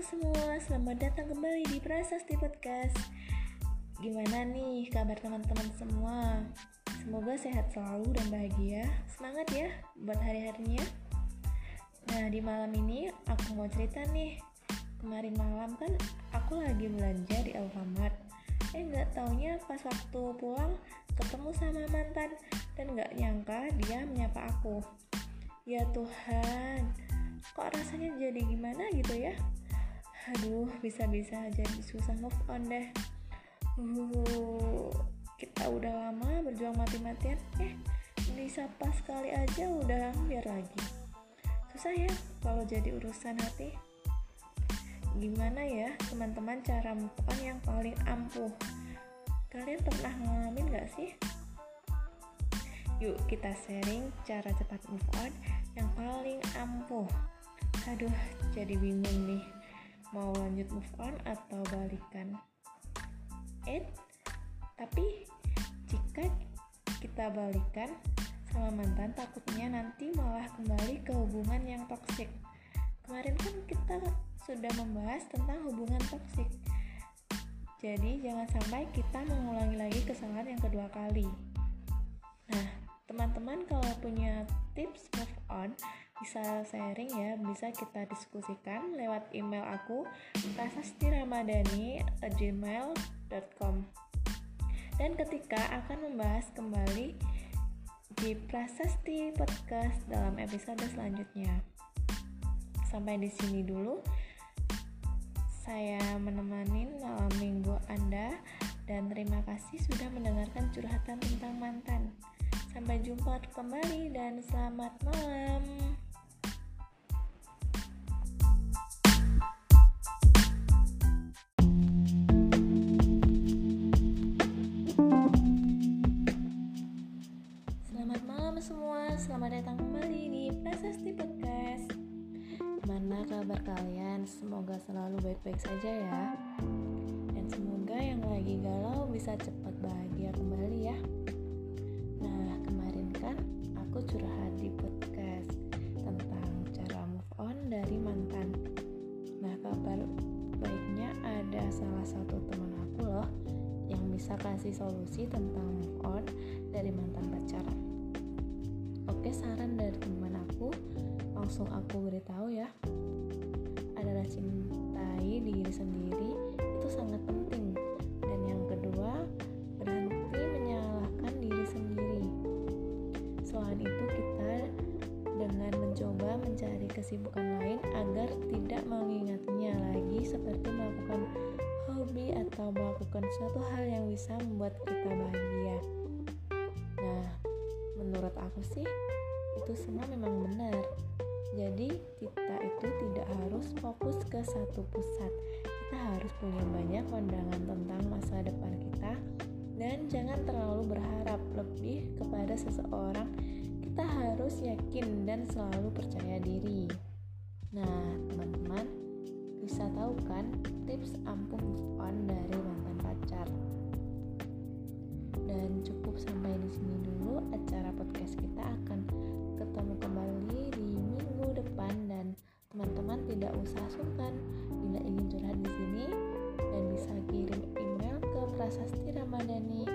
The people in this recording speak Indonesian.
semua, selamat datang kembali di Prasasti Podcast. Gimana nih kabar teman-teman semua? Semoga sehat selalu dan bahagia. Semangat ya buat hari-harinya. Nah di malam ini aku mau cerita nih. Kemarin malam kan aku lagi belanja di Alfamart. Eh nggak taunya pas waktu pulang ketemu sama mantan Dan nggak nyangka dia menyapa aku. Ya Tuhan, kok rasanya jadi gimana gitu ya? Aduh bisa-bisa jadi susah move on deh. Uh, kita udah lama berjuang mati-matian. Eh disapa sekali aja udah biar lagi. Susah ya kalau jadi urusan hati. Gimana ya teman-teman cara move on yang paling ampuh? Kalian pernah ngalamin gak sih? Yuk kita sharing cara cepat move on yang paling ampuh aduh jadi bingung nih. Mau lanjut move on atau balikan? Eh tapi jika kita balikan sama mantan takutnya nanti malah kembali ke hubungan yang toksik kemarin kan kita sudah membahas tentang hubungan toksik jadi jangan sampai kita mengulangi lagi kesalahan yang kedua kali. Nah teman-teman kalau punya tips move on bisa sharing ya bisa kita diskusikan lewat email aku prasastiramadani@gmail.com dan ketika akan membahas kembali di Prasasti Podcast dalam episode selanjutnya. Sampai di sini dulu. Saya menemani malam minggu Anda dan terima kasih sudah mendengarkan curhatan tentang mantan. Sampai jumpa kembali dan selamat malam. Selamat malam semua, selamat datang kembali di Prasasti Podcast. Gimana kabar kalian? Semoga selalu baik-baik saja ya. Dan semoga yang lagi galau bisa cepat bisa kasih solusi tentang move on dari mantan pacar. Oke, saran dari teman aku langsung aku beritahu ya. Adalah cintai diri sendiri itu sangat penting. Dan yang kedua, berhenti menyalahkan diri sendiri. Selain itu, kita dengan mencoba mencari kesibukan lain agar tidak mengingatnya lagi seperti melakukan hobi atau melakukan suatu hal yang bisa membuat kita bahagia. Nah, menurut aku sih itu semua memang benar. Jadi kita itu tidak harus fokus ke satu pusat. Kita harus punya banyak pandangan tentang masa depan kita dan jangan terlalu berharap lebih kepada seseorang. Kita harus yakin dan selalu percaya diri. Bisa tahu kan tips ampuh move on dari mantan pacar? Dan cukup sampai di sini dulu acara podcast kita akan ketemu kembali di minggu depan dan teman-teman tidak usah sungkan bila ingin curhat di sini dan bisa kirim email ke prasastiramadani@gmail.com. Sampai